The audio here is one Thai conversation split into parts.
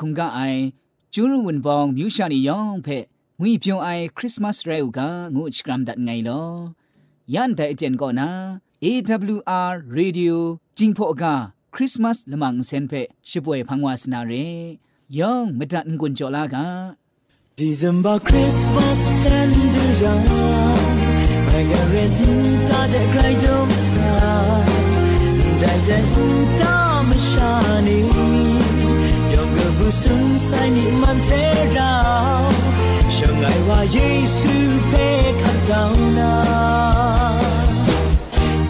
คุงกาไอจูรุวินบองมิวชานียองเพ่งุยเปียวไอคริสต์มาสเรวกางูชกรัมดัดไงลอยันแต่เจนก็นะ AWR Radio จิงพอกาคริสต์มาสละมังเซนเพ่ชิบวยพังวาสนาเรยองมดัดงุนจอลากา December Christmas tender young ไม่กระเร็นตาจะใครดมตาได้แต่ตาไม่ชานี้ สงสัยมันเท่าเชิงไงว่าเยซูเพ稣在你们介绕，相爱话าเ被看到那，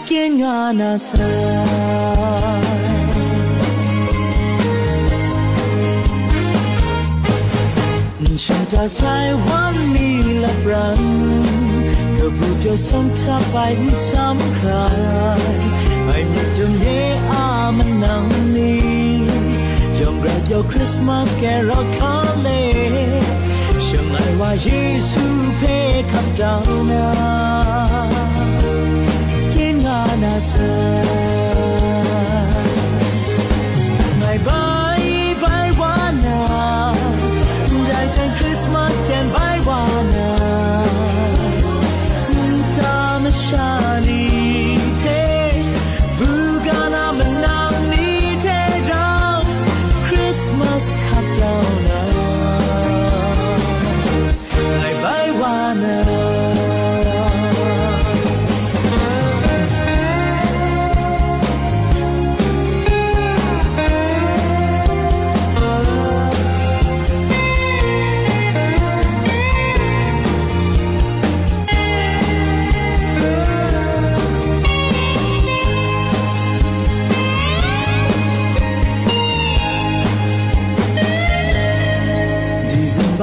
见啊那啥。ฉันจะใช้วันนี้และรันก็บุกจะสมงเธอไปไม่ซ้ำใครไม่มีจงเยอามันนำนี้ ยอมรับยอคริสต์มาสแกรอคาเลช่างไงว่าเยซูเพคำดา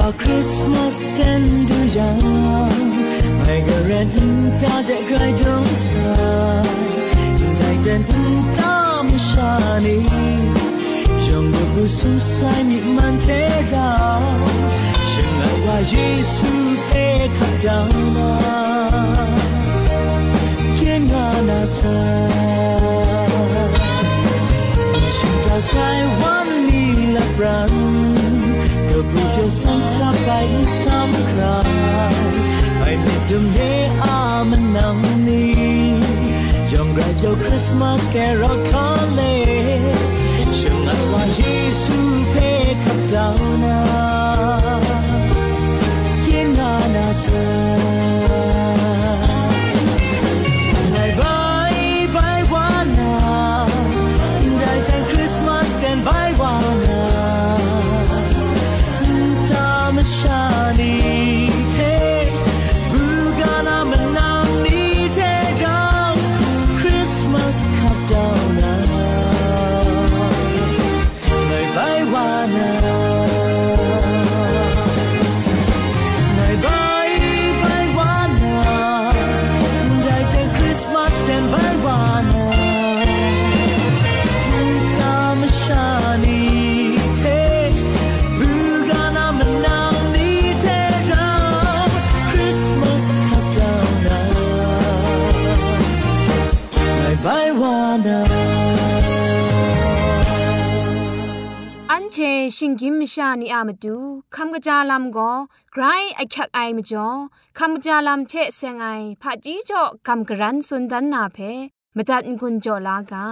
Our Christmas tender young. Margaret ta đã gái đông ta Đại tên ta mù xa ni Dòng ngược bù xu sai nhị man thế ra Chẳng ngại qua Giê-xu thế khắp đăng mà Kiến ngã nà xa Chúng ta sai hoan ni lạc rằng ก็บุกจะส่งเธอไปซ้ำครา ชานีอามาดูคำกระจาลำก็ไกรไอคักไอมาจ่อคำกระจาลำเชะเซงไอผาจีจ่อคำกระรันสุนดันนาเพมตัดกุญจ่อลากา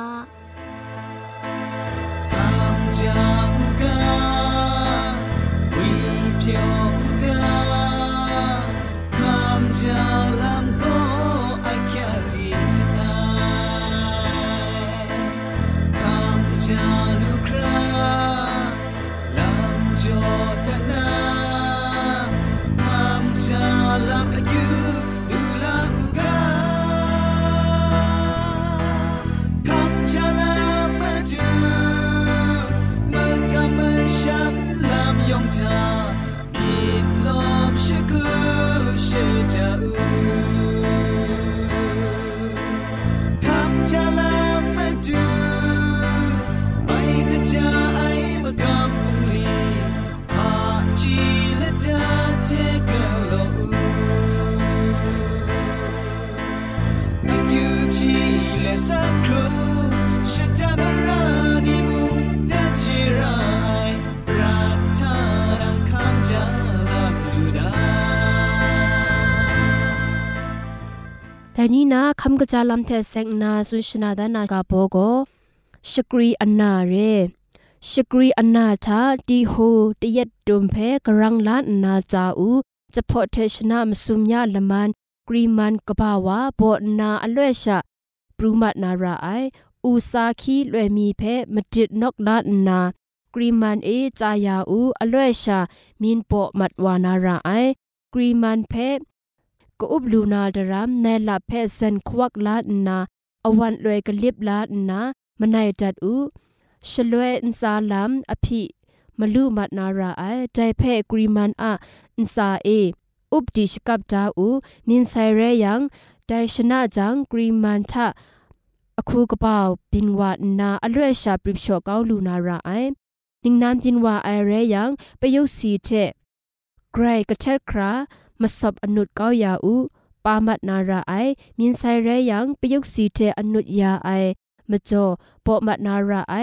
อันนาเรชกรีอันนาทาดีโฮตยัดดุมเพกรังลานนาจาอูจะพอเทชนามสุมยาละมันกรีมันกบาวาบอนาอลวยชะปรูมัดนาราไออูซาคีลวยมีเพมจิดนกลานนากรีมันเอจายาอูอลวยชะมินปอมัดวานาราไอกรีมันเพ ก็อุบลูนาดรามในลับเพเซนควักลาดนาอวันลวยกลิบลาดนามนในจัดอูชลวยอินซาลามอภิมลูมัดนาราไอใจเพกรีมันอะอินซาเออุบดิชกับดาอูมินไซเรยังไดชนะจังกรีมันทะอคูกระเป๋าบินวานาอลวยชาปริบชกาลูนาราไอนิงนานบินว มาสอบอนุดเกายาอูปามัดนาราไอมินไซเรยังไปยุกสีเทอนุดยาไอมาจอปอมัดนาราไอ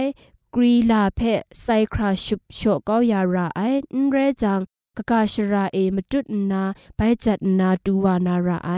กรีลาเพไซคราชุบโชเกายาราไอนเรจังกกาชราเอมจุดนาไปจัดนาดูวานาราไอ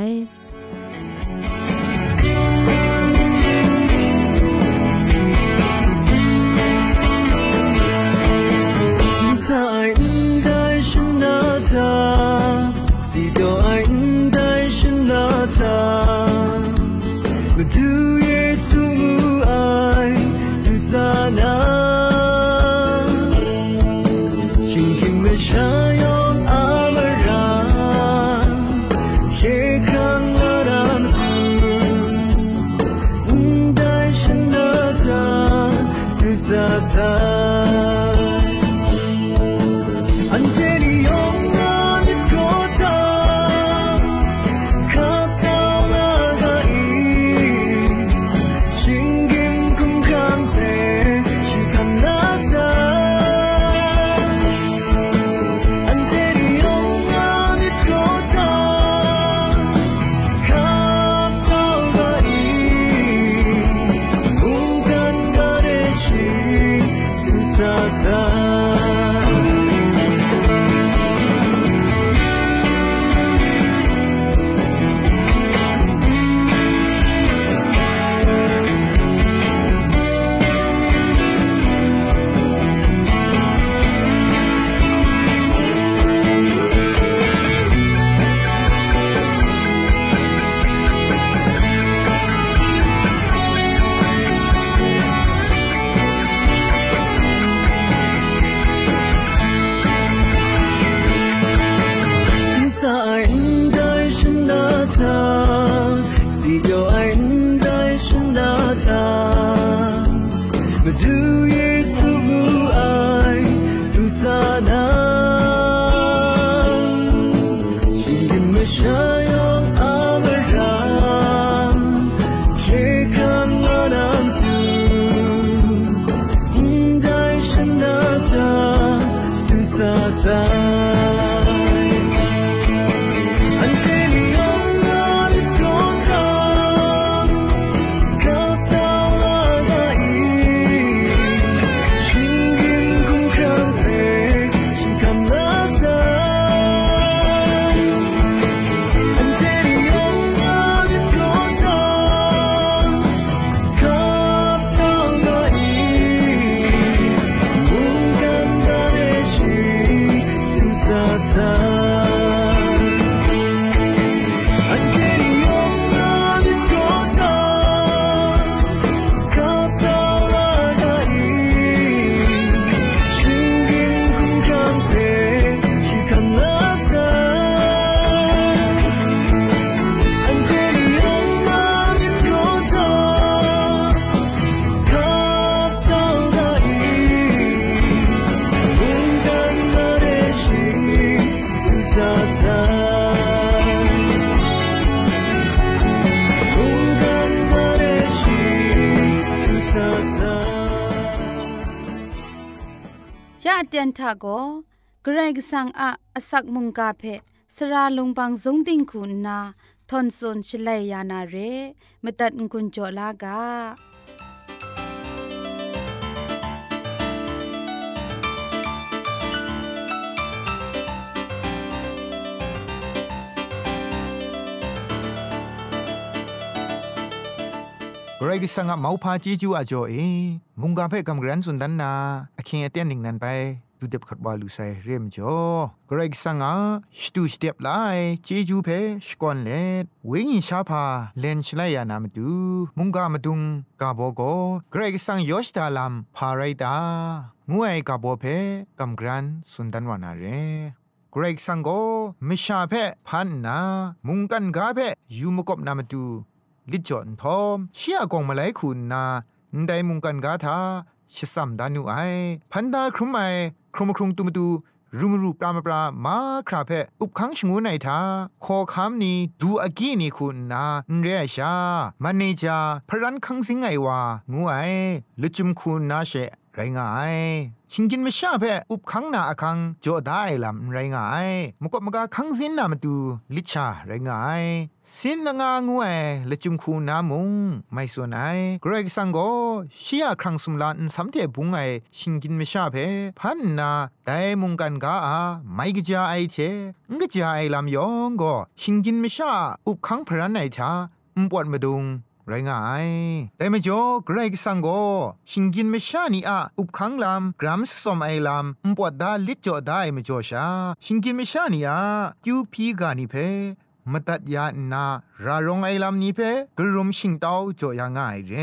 ตียนทาโกเกรกสังอาอสักมุงกาเพสระลงบางสงติงคุณนาทอนซนชลัยยานาเรมตัดกุญจลากาไรกิสังะเมาพาจีจูอาจ่อเอมุงกาเพ่กำกรันสุนดันนาอคิงเอเตียนหนึ่งนันไป ดูเด็บขัดบาลูไซเรียมจ่อกรกสังะสตูสเตียบไลจีจูเพ่สกอนเลดเวงิชาพาเลนชลายานามตูมุงกามาดุงกาโบโกกรกสังยอชตาลัมพาไรตางวยกาโบเพ่กำกรันสุนดันวานาเรเกรกสังโกมิชาเพพันนา มุงกันกาเพยูมกบนามตูลิจอนทอมเชียกองมาไลคุณนาได้มุงกันกาทาชิสัมดานุไอพันดาครุมไอ ครมครุงตุมตูรุมรูปรามปรามาคราเพอุบคังชงูไนทาขอคำนี้ดูอากีนี่คุณนาเรียชามันเนจาพรันคังสิงไงวางูไอลุจุมคุณนาเช ไรงายชิงกินไม่ชาเพอุบคังนาอคังจอได้ลำไรงายมกบมกาคังสินนามาดูลิชาไรงายสินงางวยละจุมคูนามุงไม่ส่วนไอเกรกสังโกชียครั้งสุมลานสัมเทบุงไอชิงกินไม่ชาเพพันนาแต่มุงกันกาอาไม่กจาไอเทงกจาไอลำยองก็ชิงกินไม่ชาอุบคังพรันไอทาอุปวดมาดุง ไรงายแต่ไม่จอเกรกสังโกชิงกินไม่ชานีอะอุบคังลำกรัมสสมไอลำอุปวดดาลิจอได้ไม่จอชาชิงกินไม่ชานีอะกิวพีกานิเพมตัดยานา รารองไอลำนี้เพกรุมชิงเต้าจอยง่ายเร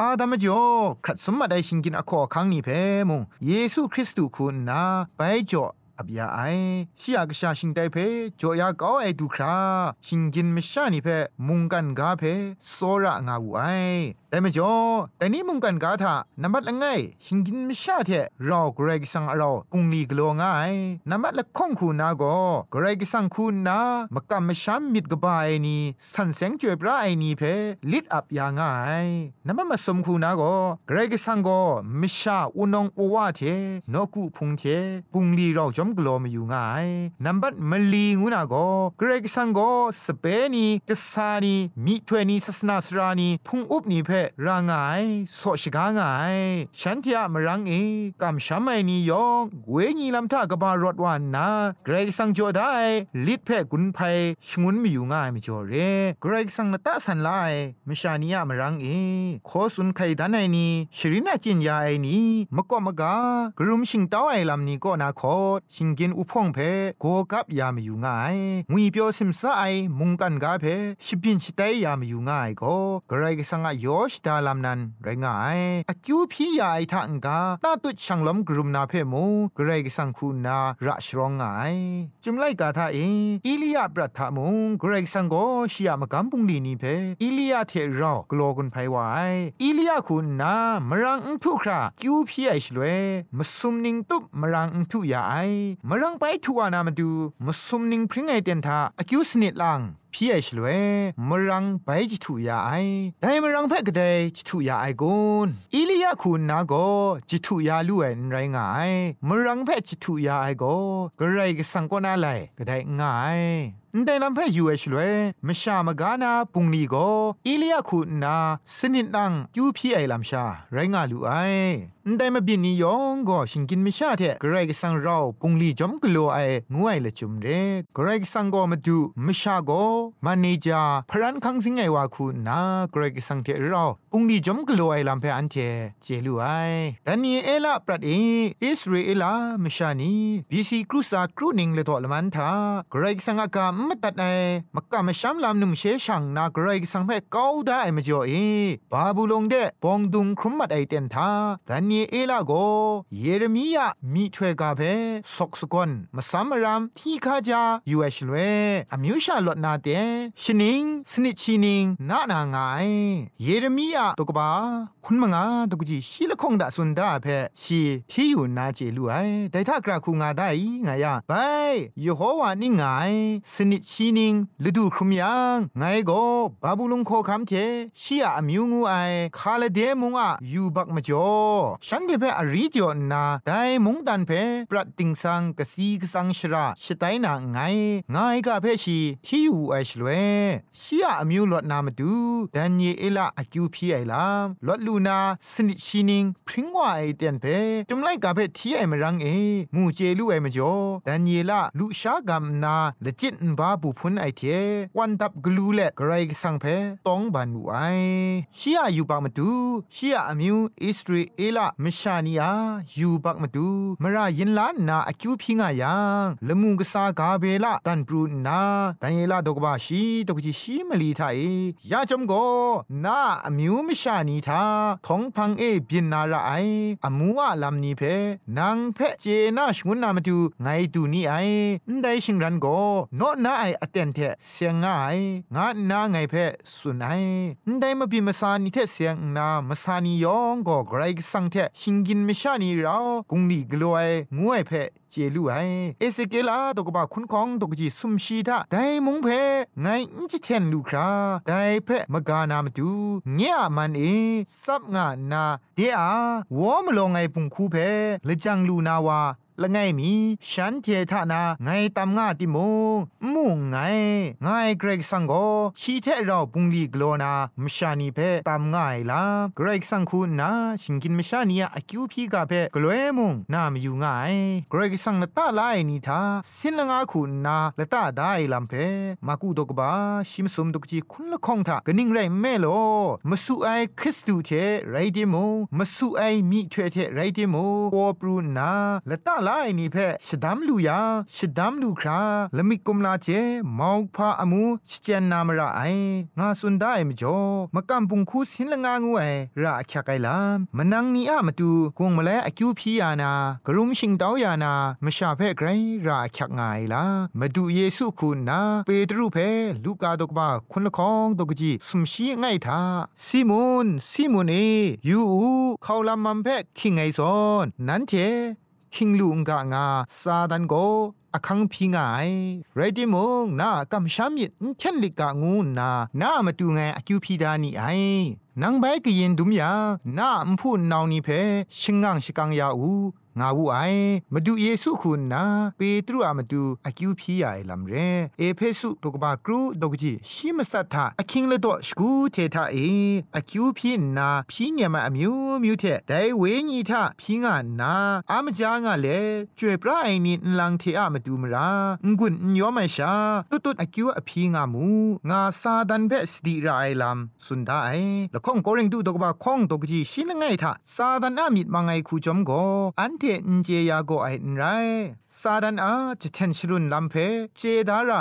อาดามจ่อครัดสมมาได้ชิงกินอคอคังนี้เพมงเยซูคริสต์คุณนาไปจ่อ อบยาไอชิยากชาชิงไดเพจอยากเอาไอดูคราชิงกินไม่ชานี่เพมุงกันกาเพโซระงาวูไอแต่ไม่จอแต่นี้มุงกันกาทานับละไงชิงกินไม่ชาเทเราเกรกสังเราปุงลีกลัวง่ายนับละข้องคูนาโกเกรกสังคูนามกำไม่ช้ำมิดกบายนี่สันเสงจวยพระไอนี่เพลิดอับยาง่ายนับมาสมคูนาโกเกรกสังโกไม่ชาอุนองอวาเทนกุพุงเทปุงลีเราจอมกลัวม่อยู่ง่ายนับมลีงูนาโกเกรกสังโกสเปนีกษานีมิถวยนีศาสนาสรานีพุงอุบนีเพรางายโสชกางาย ฉันที่มรังเอกำช้ำไม่นิยองเวญีลำท่ากบารถวานนาเกรกสังโจได้ลิดเพกุนภัยชงุนมีอยู่ง่ายไม่จอเรเกรกสังนตาสันไลมชานียมรังเอโคสุนไคดันไอนีชรินาจินยาไอนีมะก็มะกากรุมชิงเต้าไอลำนี้ก็นาคอชิงกินอุพงเพโกกับยามอยู่ง่ายงุยเปียวซิมซาไอมุงกันกาเพชิบินชิไตยามอยู่ง่ายก็เกรกสังอโยชดาลำนันไรง่ายอคิวพี่ยาไอทังกานาตุช่างลมกรุมนาเพมูเกรกสังคูนาระชรองไงจุมไลกาทาเออิลียาปรัทามุงเกรกสังโกชิยามกัมปุงลีนีเพอิลียาเทรอกลอกุนไพวายอิลียาคุณนามรังอุทุคราคิวพี่ไอชลเวมสุมนิงตุบมรังอุทุยาไอมรังไปชัวนามาดูมสุมนิงพริ้งไอเตียนทาอคิวสนิดลัง พี่ไอชลเวมรังไปจิตุยาไอแต่มรังเพ่กเดจิตุยาไอกุนอิลียาคุณนาโกจิตุยาลู่เอ็นไรงายมรังเพ่จิตุยาไอโกกระไรก็สังกนาไลก็ได้ง่ายแต่ลำเพ่ยูเอชลเวมชามกานาปุงนีโกอิลียาคุณนาสนิดนังยูพี่ไอลำชา ไรงาลู่ไอแต่มาบินนิยองก็ชิงกินไม่ชาเทกระไรก็สังเราปุงลีจอมกลัวไองวยละจุมเรกระไรก็สังก็มาดูไม่ชาโกมันเนจาพรันคังสิงไงวาคุณนาเกรกสังเทเราปุงดีจอมกลัวไอลำเพอันเทเจลูไอแต่นี่เอลาปรัดเออิสราเอลามชานีบีซีครูซาครูนิงเลตอลมันทาเกรกสังอากาไม่ตัดไอมักกะมชามลำนุ่มเชชังนาเกรกสังเพกาวได้ไม่จ่อเอบาบูลงเดปองดุงครุมมัดไอเตนทาแต่นี่เอลาโกเยเรมียามีถวยกาเพสกสกอนมาซัมรามที่ข้าจายูเอชลเวอมิวชาลดนาเตชนิงสนิชินิงนานางายเยเรมียาตกบาคุณมงาตกุจีชีละคงดาสุนดาเพชีที่อยู่นาเจลูไอแต่ถ้ากราคูงาได้ไงยาไปยโฮวานี่ไงสนิดชีนิงฤดูครุมยังไงก็บาบูลุงโคคำเทชียอมิวงูไอคาเลเดมุงอะยูบักมาจ่อฉันเทเพอรีจอนาได้มุงดันเพปรัดติงสังกสีกสังชราชไตนาไงไงกะเพชีที่อยู่ไอชลเวชียอมิวลดนามาดูดันเยเอลาอคิวพีไอลามลดลูนาสนิชีนิงพริ้งว่าไอเตียนเพจุมไลกะเพที่ไอมรังเอมูเจลูไอมจ่อดันเยลาลุชากามนาละจิตนบาบุพุนไอเทวันดับกลูเลกไรสังเพตองบันวไอชียอยู่ปากมาดูชียอมิวอิสราเอลมชานียาอยู่ปากมาดูมรายินลานนาอคิวพิงายังละมุงกษากาเบลาตันปรูนาดันเยลาดกบาชีดกจิชีมลีทาเอยาจมโกนาอมิวมชานีทาทองพังเอบินนาราไออมัวลำนี้เพนางเพเจนาชงุนนามาดูไงดูนี่ไอได้ชิงรันโกโนนาไออเตนเทเสียงง่ายงานาไงเพสุนัยได้มาบิมาสานิเทเสียงนามาสานิยองก็ไกรสังเทชิงกินไม่ชานีเราปุงลีกลัวงวยเพ เจลูไอเอสเกลาตกบะคุณของตกจีสุมชีทาไดมุงเพไงอิจิเทนลูคราไดเพมกานามตูเงียมันเอซับงานาเดอาวอมลงไงปุงคูเพละจังลูนาวา ละไงมีฉันเททานาไงตามงาติมงมุงไงไงเกรกสังโกชีเทเราปุงลีกโลนามชานีเพตามง่ายลาเกรกสังคุณนาชิงกินมชานียอคิวพีกาเพกลวยมุงนามอยู่ง่ายเกรกสังนตาลายนีทาสินละงาคุณนาละตาได้ลำเพมากูดกบาชิมสมดกจีคุณละคงทากนิ่งไรแม่โลมาสู่ไอคริสตูเทไรเดโมมาสู่ไอมีเทเทไรเดโมปอปรูนาละตาลายนี่เพชดามลูยาชดามลูคราละมิกุมลาเจมอกพาอมูชเจนนามระไองาสุนได้มจ่อมะกัมปุงคูสินละงางูไอระอักไกลามมนังนีอะมาตูกงมะเลอคิวพียานากรุมชิงดาวยานามชาเพไกรระอักไงลามาดูเยซูคุณนาเปตรูเพลูกาดกบาคุณละคองดกจีสุมชีไงทาซิมอนซิมอนเอยูเขาลำมันเพคิงไงซอนนั้นเท คิงลุงกะงาซาดันโกอคังพิงไงไรดิมงนากำชามิดเช่นลิกางูนานามาดูไงอคิวพีดานี่ไอนังใบกยินดุมยานาอมพูนนาวนีเพชิงงังชิกังยาอู งาวูไอมาดูเยซูคุณนาเปตรูอามาดูอคิวพียาไอลัมเรเอเพสุตกบากรูดกจีชิมสัทธาอคิงเลดอสกูเททาเออคิวพีนาพีเนียมาอมิวมิวเทไดเวญีทาพีงานาอามจางาเลจวยปราไอนีลังเทอามาดูมรางุนยอมชาตุตุอคิวอพีงามูงาซาดันเบสติราไอลัมสุนดาไอละข้องโกเรงดูดกบาข้องดกจีชินไงทาซาดันอามิดมาไงคูจอมโกอันเทนเจยาโกไอไร ซาดันอาจะเทนชรุนลำเพเจดาไร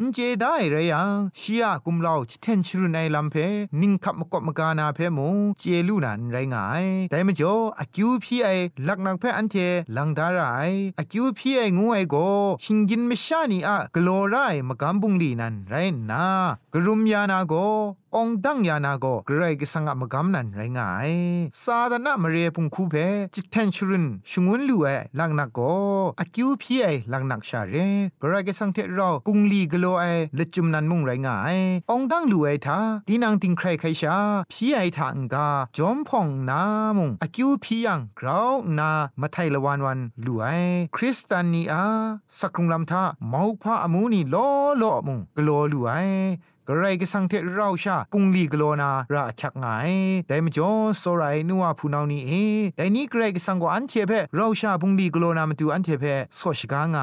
นเจได้ไรยังชียกุมลาจะเทนชรุนไอลำเพนิ่งขับมกบมกานาเพมงเจลูนันไรงายแต่มจ่ออากิวพี่ไอลักนักเพอันเทลังดาไรอากิวพี่ไองูไอโกชิงกินไม่ชานีอะกลัวไรมกำบุงลีนันไรนากรุมยานาโกองดังยานาโกเกรกสังกมกำนันไรงายซาดานะมเรพุงคูเพจิตเทนชรุนชงวนลูเอลังนักโกอากิวพี่ไอลังนักชาเรเกรกสังเทราปุงลีกโลไอเลจุมนันมุงไรงายองดังลูเอทาดีนังติงใครใครชาพี่ไอทางกาจอมพ่องนามุงอากิวพี่ยังกราวนามาไทยละวันวันลูไอคริสตานีอาสักรุงลำทาเมาวพาอมูนีโลโลมุงกโลลูไอ กระไรก็สังเทเราชาปุงลีกโลนาระชักไงแต่มจ่อสรายนัวผู้นานี้เอแต่นี้กระไรก็สังกอันเทเพเราชาปุงลีกโลนามาดูอันเทเพสอชกาไง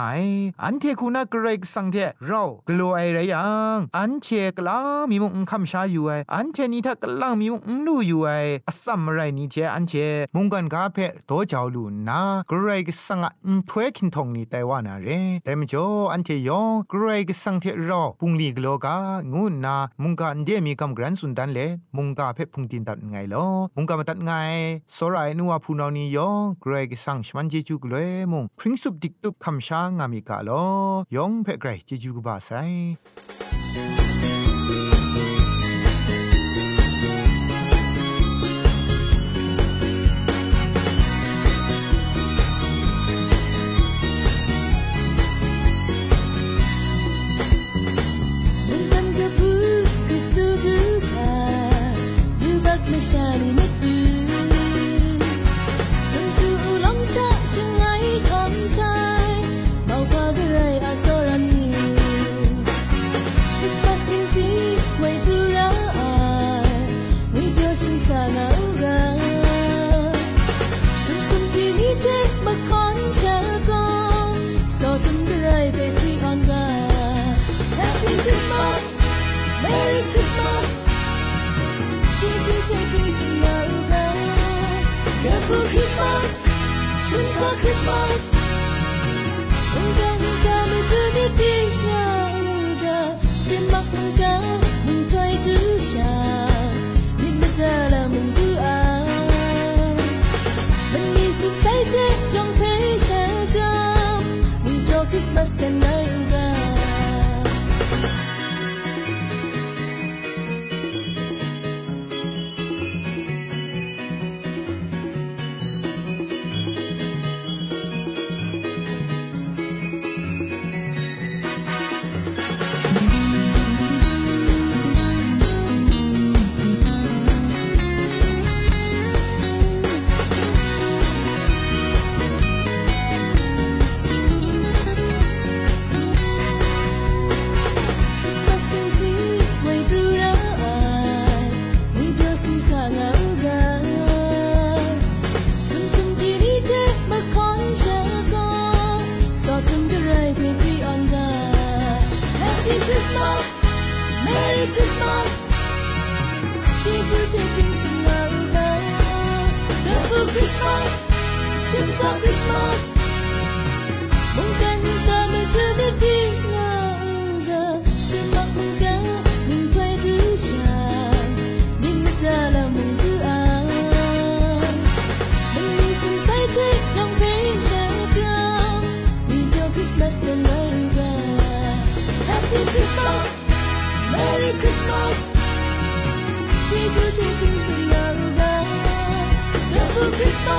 อันเทคุณากระไรก็สังเทเรากโลไอไรยังอันเทกลามีมุงคำชาอยู่ไออันเทนี้ถ้ากลางมีมุงลู่อยู่ไออสัมไรนี้เทอันเทมุงกันกาเพโตเจ้าลูนากระไรก็สังอันถวยคินทองนี้แต่ว่านาเรแต่มจ่ออันเทยองกระไรก็สังเทเราปุงลีกโลกางูนามุงกาเดียมีกำกรันสุนดันเลมุงกาเพพุงตินตัดไงลอมุงกามาตัดไงสรายนัวพูนานียองเกรกสังชมันเจจูกเลยมุงพริ้งสุบดิกตุบคำช้างามีกาลอยองเพไกรเจจูกบาไซ။ DJ please no go Careful Christmas Shrimps on Christmas Enggan sama dunia dia indah Simak muda mentai dusya Nikmat dalam menggua Menisuk saja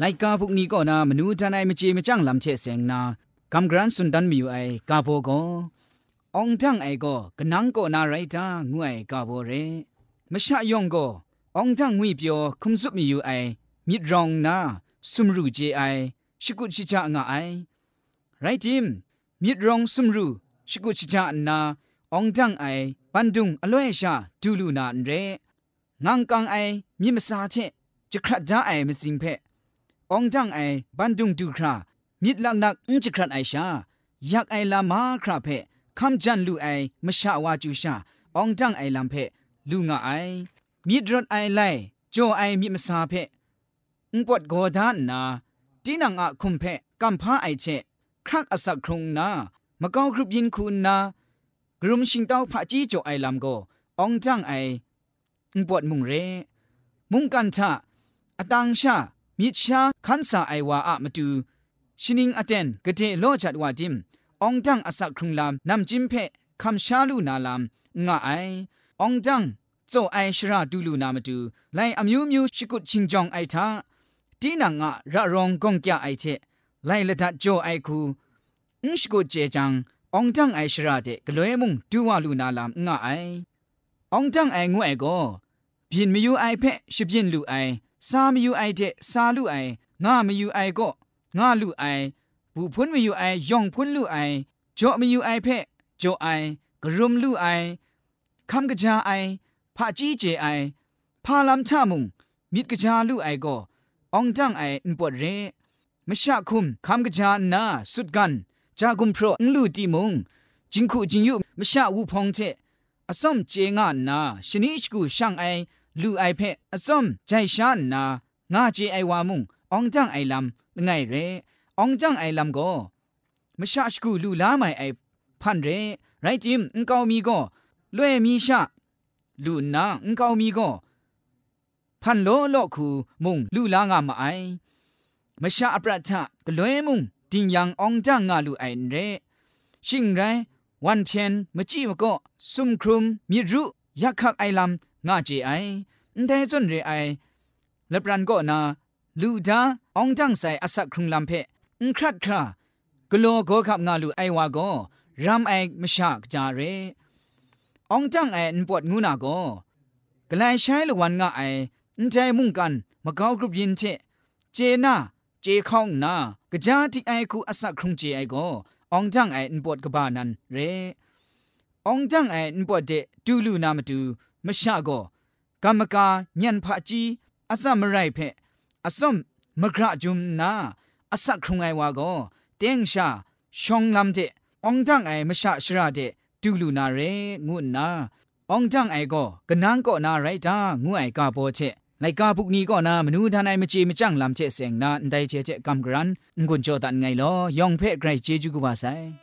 ไลกาพวกนี้ก็นามนูทนายมเจมจังลำเชเสงนากำกรันสุนดันมีอยู่ไอกาโบก็องจังไอก็กนังก็นาไรตางวยกาโบเรมชะยองก็องจังงุยเปียวคุมสุมีอยู่ไอมิดรองนาสุมรูเจไอชิกุชิจางาไอไรจิมมิดรองสุมรูชิกุชิจานาองจังไอปันดุงอล่วยชาดูลูนาเรงังกังไอมิมสาเชจะครัดจ้าไอมสิงเพ องจังไอบันดุงดูครามิดลักนักอุจครันไอชาอยากไอลามาคราเพคำจันลูไอมชาวาจูชาองจังไอลำเพลูงาไอมิดรถไอไลโจไอมิมสาเพอุปดโกดานนาจีนังอะคุมเพกัมพาไอเชครักอสักครุงนามะกาวกรุบยินคุณนากรุมชิงเต้าพะจีโจไอลำโกองจังไออุปดมุงเร มุงกันทะอตังชา มิชาคันสาไอวาอะมาดูชินิงอเตนกะเจโลจัดวาจิมองจังอสักครุงลามนำจิมเพคำชาลูนาลามงะไอองจังโจไอชราดูลูนามาดูไลอมิวมิวชิกุชิงจองไอทาตีนังอะระรองกงกะไอเชไลละดัดโจไอคูอุชกุเจจังองจังไอชราเดกลวยมุงดูวาลูนาลามงะไอองจังไองวยก็บินมิยูไอเพชิบินลูไอ ซาไม่อยู่ไอเจซาลูไองาไม่อยู่ไอก็งาลูไอบุพุนไม่อยู่ไอยองพุนลูไอจ่อไม่อยู่ไอเพจ่อไอกรุมลูไอคำกระจาไอพะจีเจไอพาลัมชามุงมิดกระจาลูไอก็องจังไออินปวดเรมชะคุมคำกระจานาสุดกันจากุมโปรนลูตีมุงจิงคูจิงยุมชะวูพองเจอสมเจงานาชนิชกูช่างไอ ลูไอเพอซอมใจชานนางาเจไอวามุงองจังไอลำไงเรองจังไอลำก็มชาชกูลูลาไม่ไอพันเรไรจิมอุกามีก็ลวยมีชาลูนาอุกามีก็พันโลโลคูมุงลูลางามาไอมชาอปรัชะกลวยมุงดิงยังองจังงาลูไอเรชิงไรวันเพียนมจีมก็ซุมครุมมีรุยักคักไอลำ งาเจไอแต่จนเรไอและปรันก็นาลูดาองจังใส่อสักครุงลำเพอครัดครากลัวก็ขับงาลูไอวาก็รำไอมชากจาเรองจังไอปวดงูนาก็กลายใช้ละวันงาไออนใจมุ่งกันมะกากรุบยินเชเจนาเจข้องนากะจาที่ไอคูอสักครุงเจไอก็องจังไออนปวดกบานันเรองจังไออนปวดเดดูลูนามาดู မရှကောကမ္မကာညံဖာကြီးအစမရိုက်ဖက်အစုံမဂရဂျုံနာအစခုံငိုင်ဝါကောတင်းရှာရှောင်းလမ်တဲ့အောင်တန့်အိုင်မရှရှရတဲ့တူလူနာရဲငုနာအောင်တန့်အိုင်ကောကနန်းကောနာရိုက်တာငုအိုင်ကပေါ်ချက်လိုက်ကာပုကနီကောနာမနူးထန်နိုင်မချေမကြန့်လမ်ချက်စင်နာအန်တိုင်ချေချက်ကမ်ဂရန်ငွန်ချောတန်ငိုင်လောယောင်ဖဲ့ဂရိုက်ချေကျူကပါဆိုင်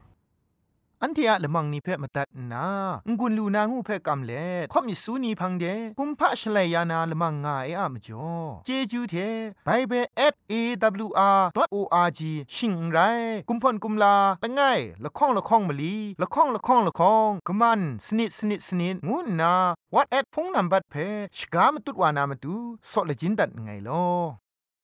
อันเทียละมังนิเพ่มาตัดนางุนลูนางูเพ่กำเล่ข่อมิสูนีพังเดกุมพะชเลยานาละมังงาเออะมจ่อเจจูเทไบเบิล @awr.org ชิงไรกุมพ่นกุมลาละไงละข้องละข้องมะลีละข้องละข้องละข้องกะมันสนิดสนิดสนิดงูนา what at พงนัมบัดเพชกามตุดวานามตุซอเลจินดัดไงลอ